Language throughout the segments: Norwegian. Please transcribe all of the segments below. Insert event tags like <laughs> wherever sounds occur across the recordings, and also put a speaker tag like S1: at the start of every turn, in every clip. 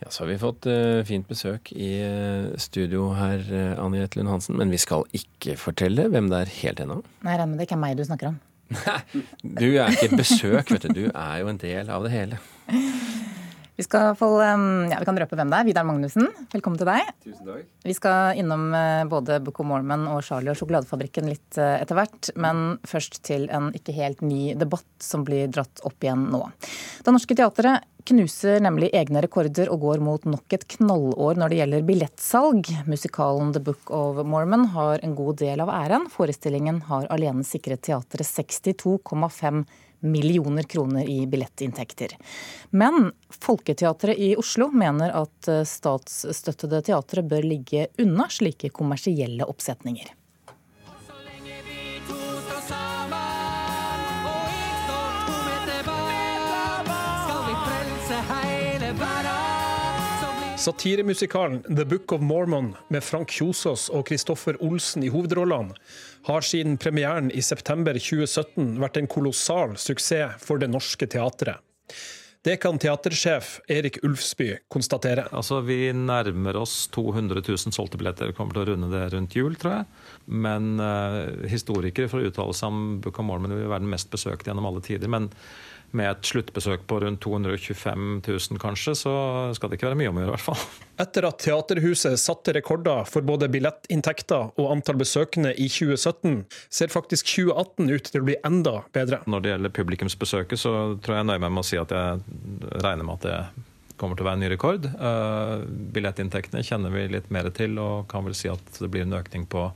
S1: Ja, Så har vi fått uh, fint besøk i uh, studio her, uh, Annie Lund Hansen. Men vi skal ikke fortelle hvem det er helt ennå.
S2: Nei, regner med det ikke er meg du snakker om.
S1: Nei, <laughs> du er ikke et besøk, vet du. Du er jo en del av det hele.
S2: Vi, skal få, ja, vi kan røpe hvem det er. Vidar Magnussen, velkommen til deg.
S3: Tusen takk.
S2: Vi skal innom både Book of Mormon og Charlie og sjokoladefabrikken litt etter hvert. Men først til en ikke helt ny debatt som blir dratt opp igjen nå. Det Norske Teatret knuser nemlig egne rekorder og går mot nok et knallår når det gjelder billettsalg. Musikalen The Book of Mormon har en god del av æren. Forestillingen har alene sikret teatret 62,5 millioner kroner i billettinntekter. Men Folketeatret i Oslo mener at statsstøttede teatre bør ligge unna slike kommersielle oppsetninger.
S4: Satiremusikalen The Book of Mormon med Frank Kjosås og Kristoffer Olsen i hovedrollene har siden premieren i september 2017 vært en kolossal suksess for Det Norske Teatret. Det kan teatersjef Erik Ulfsby konstatere.
S5: Altså, Vi nærmer oss 200 000 solgte billetter. Kommer til å runde det rundt jul, tror jeg. Men uh, historikere får uttale seg om Book of Mormon vil være den mest besøkte gjennom alle tider. men med et sluttbesøk på rundt 225 000 kanskje, så skal det ikke være mye om å gjøre, i hvert fall.
S4: Etter at Teaterhuset satte rekorder for både billettinntekter og antall besøkende i 2017, ser faktisk 2018 ut til å bli enda bedre.
S5: Når det gjelder publikumsbesøket, så tror jeg nøyer meg med å si at jeg regner med at det kommer til å være en ny rekord. Uh, billettinntektene kjenner vi litt mer til, og kan vel si at det blir en økning på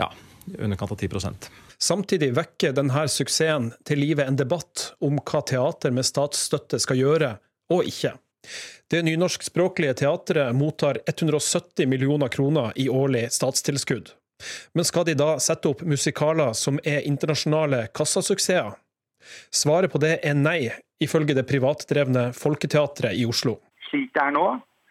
S5: ja, underkant av 10
S4: Samtidig vekker denne suksessen til live en debatt om hva teater med statsstøtte skal gjøre og ikke. Det nynorskspråklige teatret mottar 170 millioner kroner i årlig statstilskudd. Men skal de da sette opp musikaler som er internasjonale kassasuksesser? Svaret på det er nei, ifølge det privatdrevne Folketeatret i Oslo.
S6: Slik det er nå,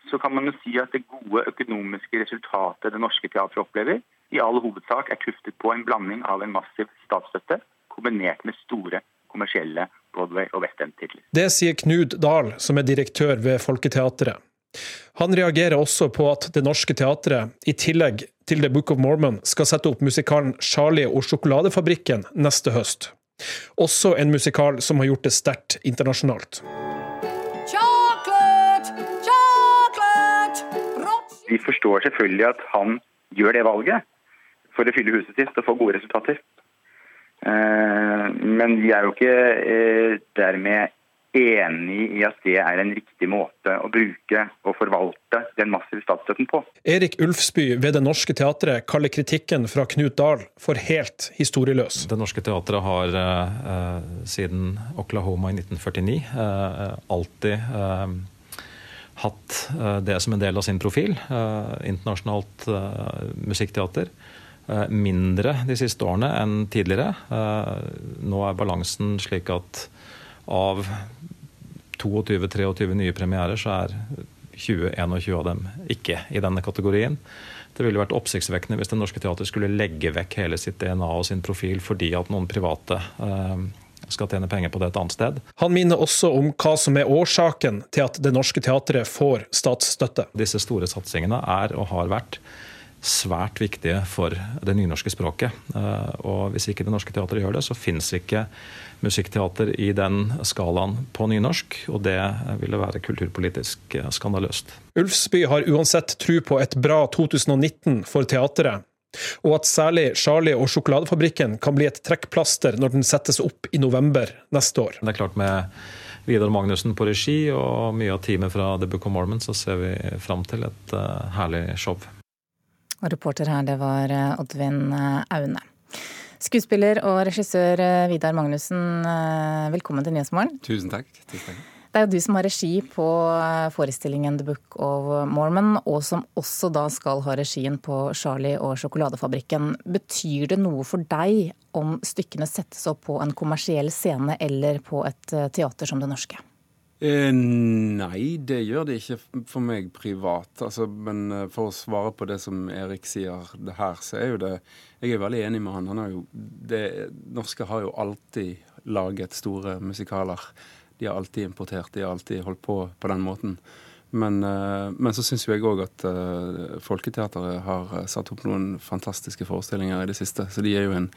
S6: så kan man jo si at det gode økonomiske resultatet det norske teatret opplever, i all hovedsak er tuftet på en blanding av en massiv statsstøtte kombinert med store kommersielle Broadway- og West End-titler.
S4: Det sier Knud Dahl, som er direktør ved Folketeatret. Han reagerer også på at Det Norske Teatret, i tillegg til The Book of Mormon, skal sette opp musikalen Charlie og sjokoladefabrikken neste høst. Også en musikal som har gjort det sterkt internasjonalt.
S6: Vi forstår selvfølgelig at han gjør det valget for å fylle huset sitt og få gode resultater. Eh, men vi er jo ikke eh, dermed enig i at det er en riktig måte å bruke og forvalte den massive statsstøtten på.
S4: Erik Ulfsby ved Det Norske Teatret kaller kritikken fra Knut Dahl for helt historieløs.
S5: Det Norske Teatret har eh, siden Oklahoma i 1949 eh, alltid eh, hatt det som en del av sin profil. internasjonalt musikkteater. Eh, mindre de siste årene enn tidligere. Eh, nå er balansen slik at av 22-23 nye premierer, så er 20-21 av dem ikke i denne kategorien. Det ville vært oppsiktsvekkende hvis Det Norske Teatret skulle legge vekk hele sitt DNA og sin profil fordi at noen private eh, skal tjene penger på det et annet sted.
S4: Han minner også om hva som er årsaken til at Det Norske Teatret får statsstøtte.
S5: Disse store satsingene er og har vært svært viktige for det nynorske språket. Eh, og hvis ikke Det Norske Teatret gjør det, så fins ikke musikkteater i den skalaen på nynorsk, og det ville være kulturpolitisk eh, skandaløst.
S4: Ulfsby har uansett tro på et bra 2019 for teatret, og at særlig Charlie og sjokoladefabrikken kan bli et trekkplaster når den settes opp i november neste år.
S5: Det er klart med Vidar Magnussen på regi og mye av teamet fra The Book of Mormon, så ser vi fram til et uh, herlig show.
S2: Og reporter her, det var eh, Oddvin eh, Aune. Skuespiller og regissør eh, Vidar Magnussen, velkommen til Nyhetsmorgen.
S3: Tusen takk. Tusen takk.
S2: Det er jo du som har regi på forestillingen The Book of Mormon, og som også da skal ha regien på Charlie og sjokoladefabrikken. Betyr det noe for deg om stykkene settes opp på en kommersiell scene eller på et teater som Det Norske?
S3: Eh, nei, det gjør det ikke for meg privat. Altså, men eh, for å svare på det som Erik sier det her, så er jo det Jeg er veldig enig med han. han har jo, det, norske har jo alltid laget store musikaler. De har alltid importert, de har alltid holdt på på den måten. Men, uh, men så syns jo jeg òg at uh, Folketeatret har satt opp noen fantastiske forestillinger i det siste. Så de er jo en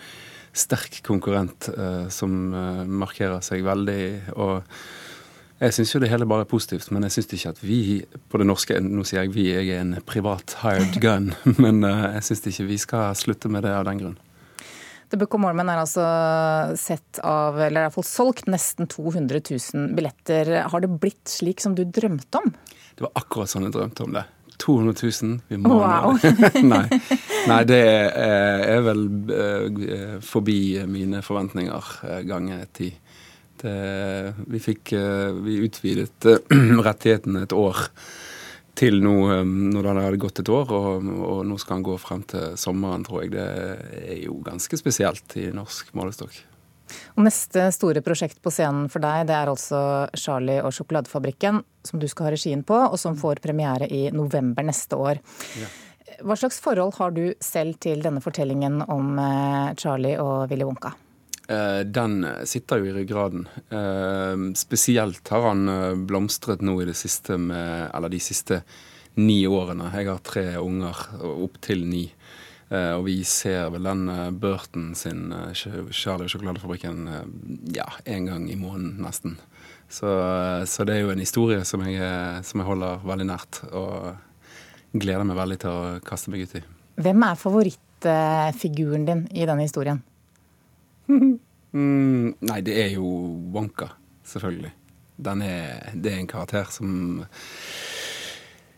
S3: sterk konkurrent som markerer seg veldig. og jeg syns jo det hele bare er positivt, men jeg syns ikke at vi på det norske Nå sier jeg vi, jeg er en privat hired gun, <laughs> men jeg syns ikke vi skal slutte med det av den grunn.
S2: The Book of Mormon er altså sett av, eller i hvert fall solgt nesten 200 000 billetter. Har det blitt slik som du drømte om?
S3: Det var akkurat sånn jeg drømte om det. 200 000. Vi må
S2: wow. <laughs>
S3: Nei. Nei, det er vel eh, forbi mine forventninger eh, ganger ti. Vi fikk eh, Vi utvidet <clears throat> rettighetene et år til nå når det hadde gått et år, og, og, nå skal han gå frem til sommeren, tror jeg. Det er jo ganske spesielt i norsk målestokk.
S2: Og Neste store prosjekt på scenen for deg, det er altså 'Charlie og sjokoladefabrikken', som du skal ha regien på, og som får premiere i november neste år. Ja. Hva slags forhold har du selv til denne fortellingen om eh, Charlie og Willy Wonka?
S3: Eh, den sitter jo i ryggraden. Eh, spesielt har han eh, blomstret nå i det siste med Eller de siste ni årene. Jeg har tre unger, opptil ni. Og vi ser vel den Burton sin Charlie sjokoladefabrikken ja, en gang i måneden nesten. Så, så, det er jo en historie som jeg, som jeg holder veldig nært, og gleder meg veldig til å kaste meg ut i.
S2: Hvem er favorittfiguren din i denne historien? <laughs>
S3: mm, nei, det er jo Wonka, selvfølgelig. Er, det er en karakter som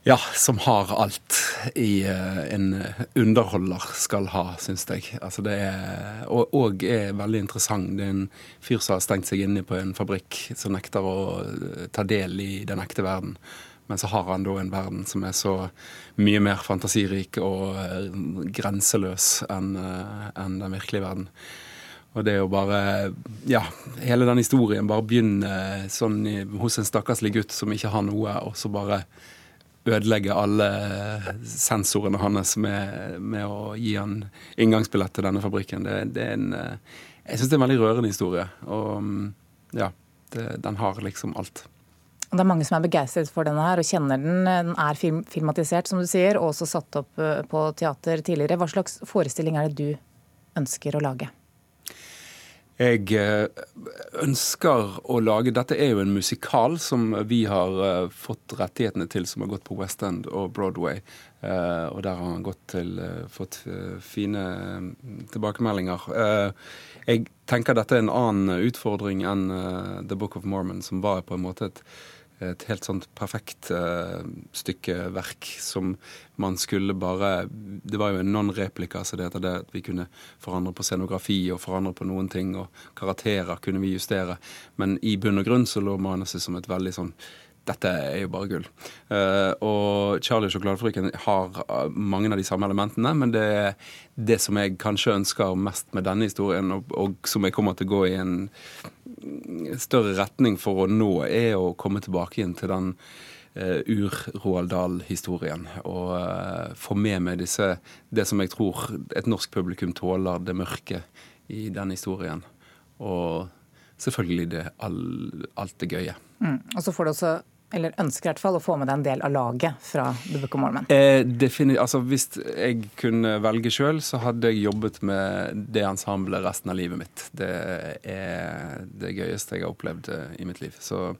S3: ja, som har alt i uh, en underholder skal ha, syns jeg. Altså det er, og, og, er veldig interessant. Det er en fyr som har stengt seg inne på en fabrikk, som nekter å uh, ta del i den ekte verden. Men så har han da en verden som er så mye mer fantasirik og uh, grenseløs enn en den virkelige verden. Og det å bare Ja, hele den historien bare begynner sånn i, hos en stakkarslig gutt som ikke har noe, og så bare ødelegge alle sensorene hans med, med, å gi han inngangsbillett til denne fabrikken. Det, det er en Jeg syns det er en veldig rørende historie. Og ja, det, den har liksom alt.
S2: Det er mange som er begeistret for denne her og kjenner den. Den er film, filmatisert, som du sier, og også satt opp eh, på teater tidligere. Hva slags forestilling er det du ønsker å lage?
S3: Jeg eh, ønsker å lage Dette er jo en musikal som vi har eh, fått rettighetene til, som har gått på West End og Broadway. Eh, og der har han gått til, fått fine tilbakemeldinger. Jeg tenker dette er en annen utfordring enn The Book of Mormon, som var på en måte et et helt sånt perfekt uh, stykke verk som man skulle bare Det var jo en non-replika, så det heter det at vi kunne forandre på scenografi og forandre på noen ting, og karakterer kunne vi justere. Men i bunn og grunn så lå manuset som et veldig sånn dette er jo bare gull. Uh, og Charlie og sjokoladefabrikken har uh, mange av de samme elementene, men det er det som jeg kanskje ønsker mest med denne historien, og, og som jeg kommer til å gå i en større retning for å nå, er å komme tilbake igjen til den uh, ur-Roald Dahl-historien. Og uh, få med meg disse, det som jeg tror et norsk publikum tåler, det mørke i den historien. Og selvfølgelig det, all, alt det gøye.
S2: Mm. Og så får du også eller ønsker i hvert fall å få med deg en del av laget fra The Book of Mormon?
S3: Eh, altså, hvis jeg kunne velge sjøl, så hadde jeg jobbet med det ensemblet resten av livet mitt. Det er det gøyeste jeg har opplevd eh, i mitt liv. Så,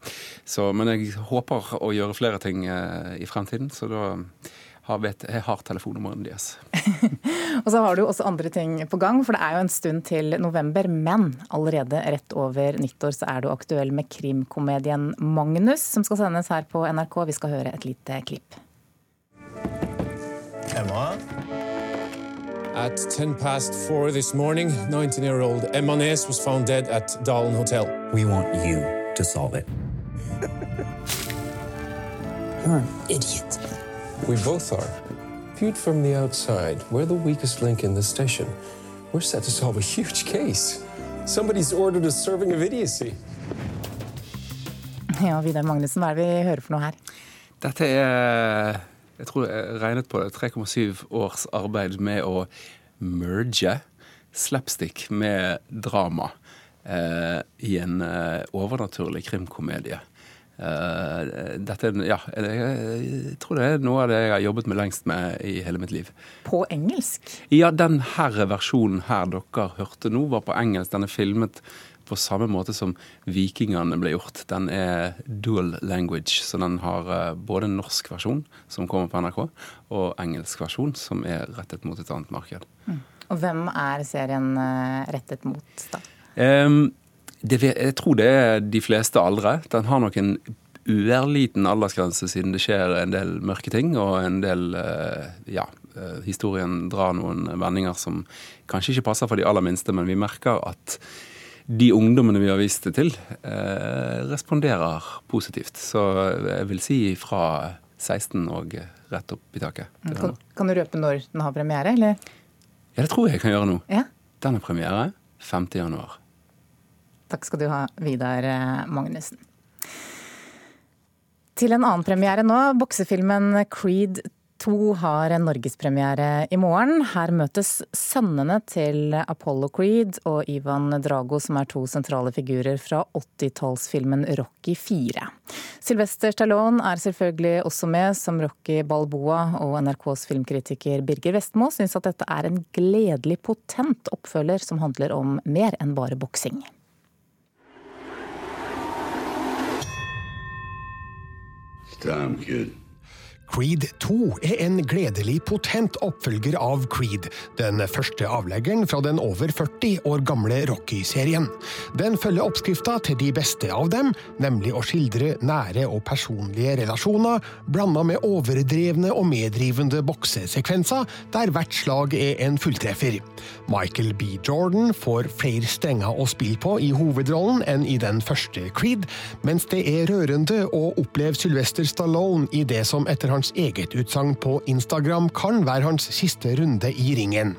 S3: så, men jeg håper å gjøre flere ting eh, i fremtiden, så da har, vet, jeg har telefonnummeret deres. <laughs>
S2: og så har du også andre ting på gang, for det er jo en stund til november. Men allerede rett over nyttår så er du aktuell med krimkomedien Magnus, som skal sendes her på NRK. Vi skal høre et lite klipp. Emma? At 10 past four this morning, 19-year-old Emma Nes was found dead at Dalen Hotel. We want you to solve it. <laughs> You're an idiot. We both are. Viewed from the outside, we're the weakest link in the station. We're set to solve a huge case. Somebody's ordered a serving of idiocy. <laughs> Ja, Vidar Magnussen, hva er det vi hører for noe her?
S3: Dette er Jeg tror jeg regnet på det. 3,7 års arbeid med å merge slapstick med drama eh, i en eh, overnaturlig krimkomedie. Uh, dette ja, jeg tror det er noe av det jeg har jobbet med lengst med i hele mitt liv.
S2: På engelsk?
S3: Ja, den her versjonen her dere hørte nå, var på engelsk. Den er filmet på samme måte som Vikingene ble gjort. Den er dual language, så den har uh, både norsk versjon, som kommer på NRK, og engelsk versjon, som er rettet mot et annet marked.
S2: Mm. Og hvem er serien uh, rettet mot, da?
S3: Um, det, jeg tror det er de fleste aldre. Den har nok en uærliten aldersgrense, siden det skjer en del mørke ting, og en del eh, Ja, eh, historien drar noen vendinger som kanskje ikke passer for de aller minste, men vi merker at de ungdommene vi har vist det til, eh, responderer positivt. Så jeg vil si fra 16 og rett opp i taket.
S2: Kan, kan, du røpe når den har premiere, eller?
S3: Ja, det tror jeg jeg kan gjøre nå.
S2: Ja.
S3: Den er premiere 5. januar.
S2: Takk skal du ha, Vidar eh, Magnussen. Til en annen premiere nå. Boksefilmen Creed 2 har norgespremiere i morgen. Her møtes sønnene til Apollo Creed og Ivan Drago, som er to sentrale figurer fra 80-tallsfilmen Rocky 4. Sylvester Stallone er selvfølgelig også med som Rocky Balboa, og NRKs filmkritiker Birger Vestmo syns at dette er en gledelig potent oppfølger som handler om mer enn bare boksing.
S7: Time, kid.
S8: Creed 2 er en gledelig potent oppfølger av Creed, den første avleggeren fra den over 40 år gamle Rocky-serien. Den følger oppskrifta til de beste av dem, nemlig å skildre nære og personlige relasjoner, blanda med overdrevne og meddrivende boksesekvenser, der hvert slag er en fulltreffer. Michael B. Jordan får flere strenger å spille på i hovedrollen enn i den første Creed, mens det er rørende å oppleve Sylvester Stallone i det som etter hans hans eget utsagn på Instagram kan være hans siste runde i ringen.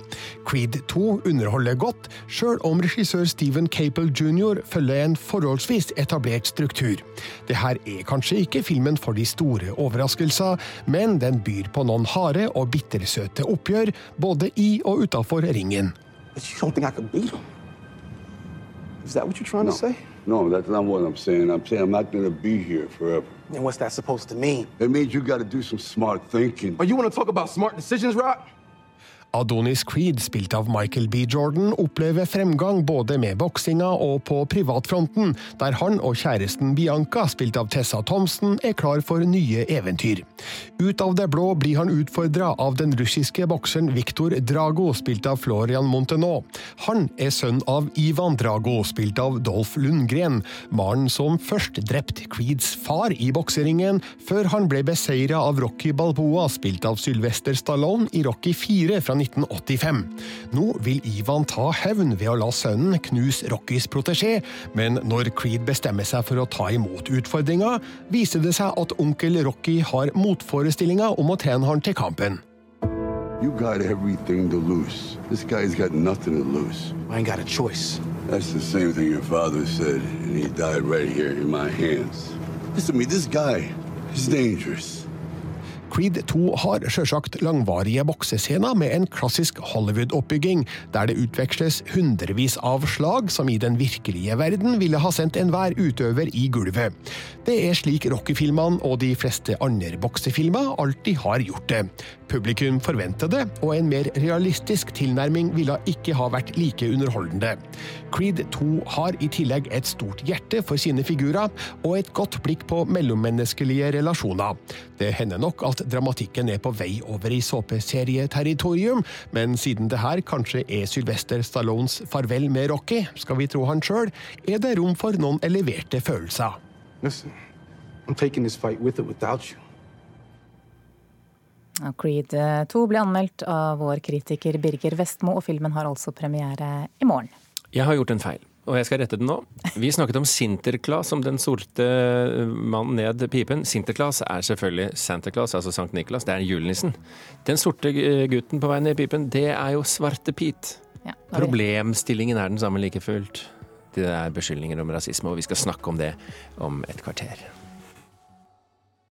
S8: Creed 2 underholder godt, sjøl om regissør Stephen Capel jr. følger en forholdsvis etablert struktur. Dette er kanskje ikke filmen for de store overraskelser, men den byr på noen harde og bittersøte oppgjør, både i og utafor ringen.
S7: But you don't think I could beat him? Is that what you're trying no. to say? No, that's not what I'm saying. I'm saying I'm not going to be here forever.
S9: And what's that supposed to mean?
S7: It means you got to do some smart thinking.
S9: Are you want to talk about smart decisions, Rock?
S8: Adonis Creed, spilt av Michael B. Jordan, opplever fremgang både med boksinga og på privatfronten, der han og kjæresten Bianca, spilt av Tessa Thompson, er klar for nye eventyr. Ut av det blå blir han utfordra av den russiske bokseren Viktor Drago, spilt av Florian Montenot. Han er sønn av Ivan Drago, spilt av Dolph Lundgren, mannen som først drepte Creeds far i bokseringen, før han ble beseira av Rocky Balboa, spilt av Sylvester Stallone i Rocky 4 fra 1985. Nå vil Ivan ta hevn ved å la sønnen knuse Rockys protesjé, men når Creed bestemmer seg for å ta imot utfordringa, viser det seg at onkel Rocky har motforestillinger om å trene han til kampen.
S7: You got everything to lose. This guy's got nothing to lose.
S9: I ain't got a choice.
S7: That's the same thing your father said, and he died right here in my hands. Listen to me, this guy is dangerous.
S8: Creed 2 har sjølsagt langvarige boksescener med en klassisk Hollywood-oppbygging, der det utveksles hundrevis av slag som i den virkelige verden ville ha sendt enhver utøver i gulvet. Det er slik Rocky-filmene og de fleste andre boksefilmer alltid har gjort det. Publikum forventer det, og en mer realistisk tilnærming ville ikke ha vært like underholdende. Creed 2 har i tillegg et stort hjerte for sine figurer, og et godt blikk på mellommenneskelige relasjoner. Det hender nok at dramatikken er på vei over i såpeserieterritorium, men siden det her kanskje er Sylvester Stallones farvel med Rocky, skal vi tro han sjøl, er det rom for noen eleverte følelser.
S9: Listen, I'm taking this fight with or without you.
S2: Creed 2 ble anmeldt av vår kritiker Birger Vestmo, og filmen har altså premiere i morgen.
S1: Jeg har gjort en feil og jeg skal rette den nå. Vi snakket om Sinterklas som den sorte mannen ned pipen. Sinterklas er selvfølgelig Santa Claus, altså Sankt Niklas. Det er julenissen. Den sorte gutten på vei ned pipen, det er jo Svarte Pit. Ja, Problemstillingen er den samme like fullt. Det er beskyldninger om rasisme, og vi skal snakke om det om et kvarter.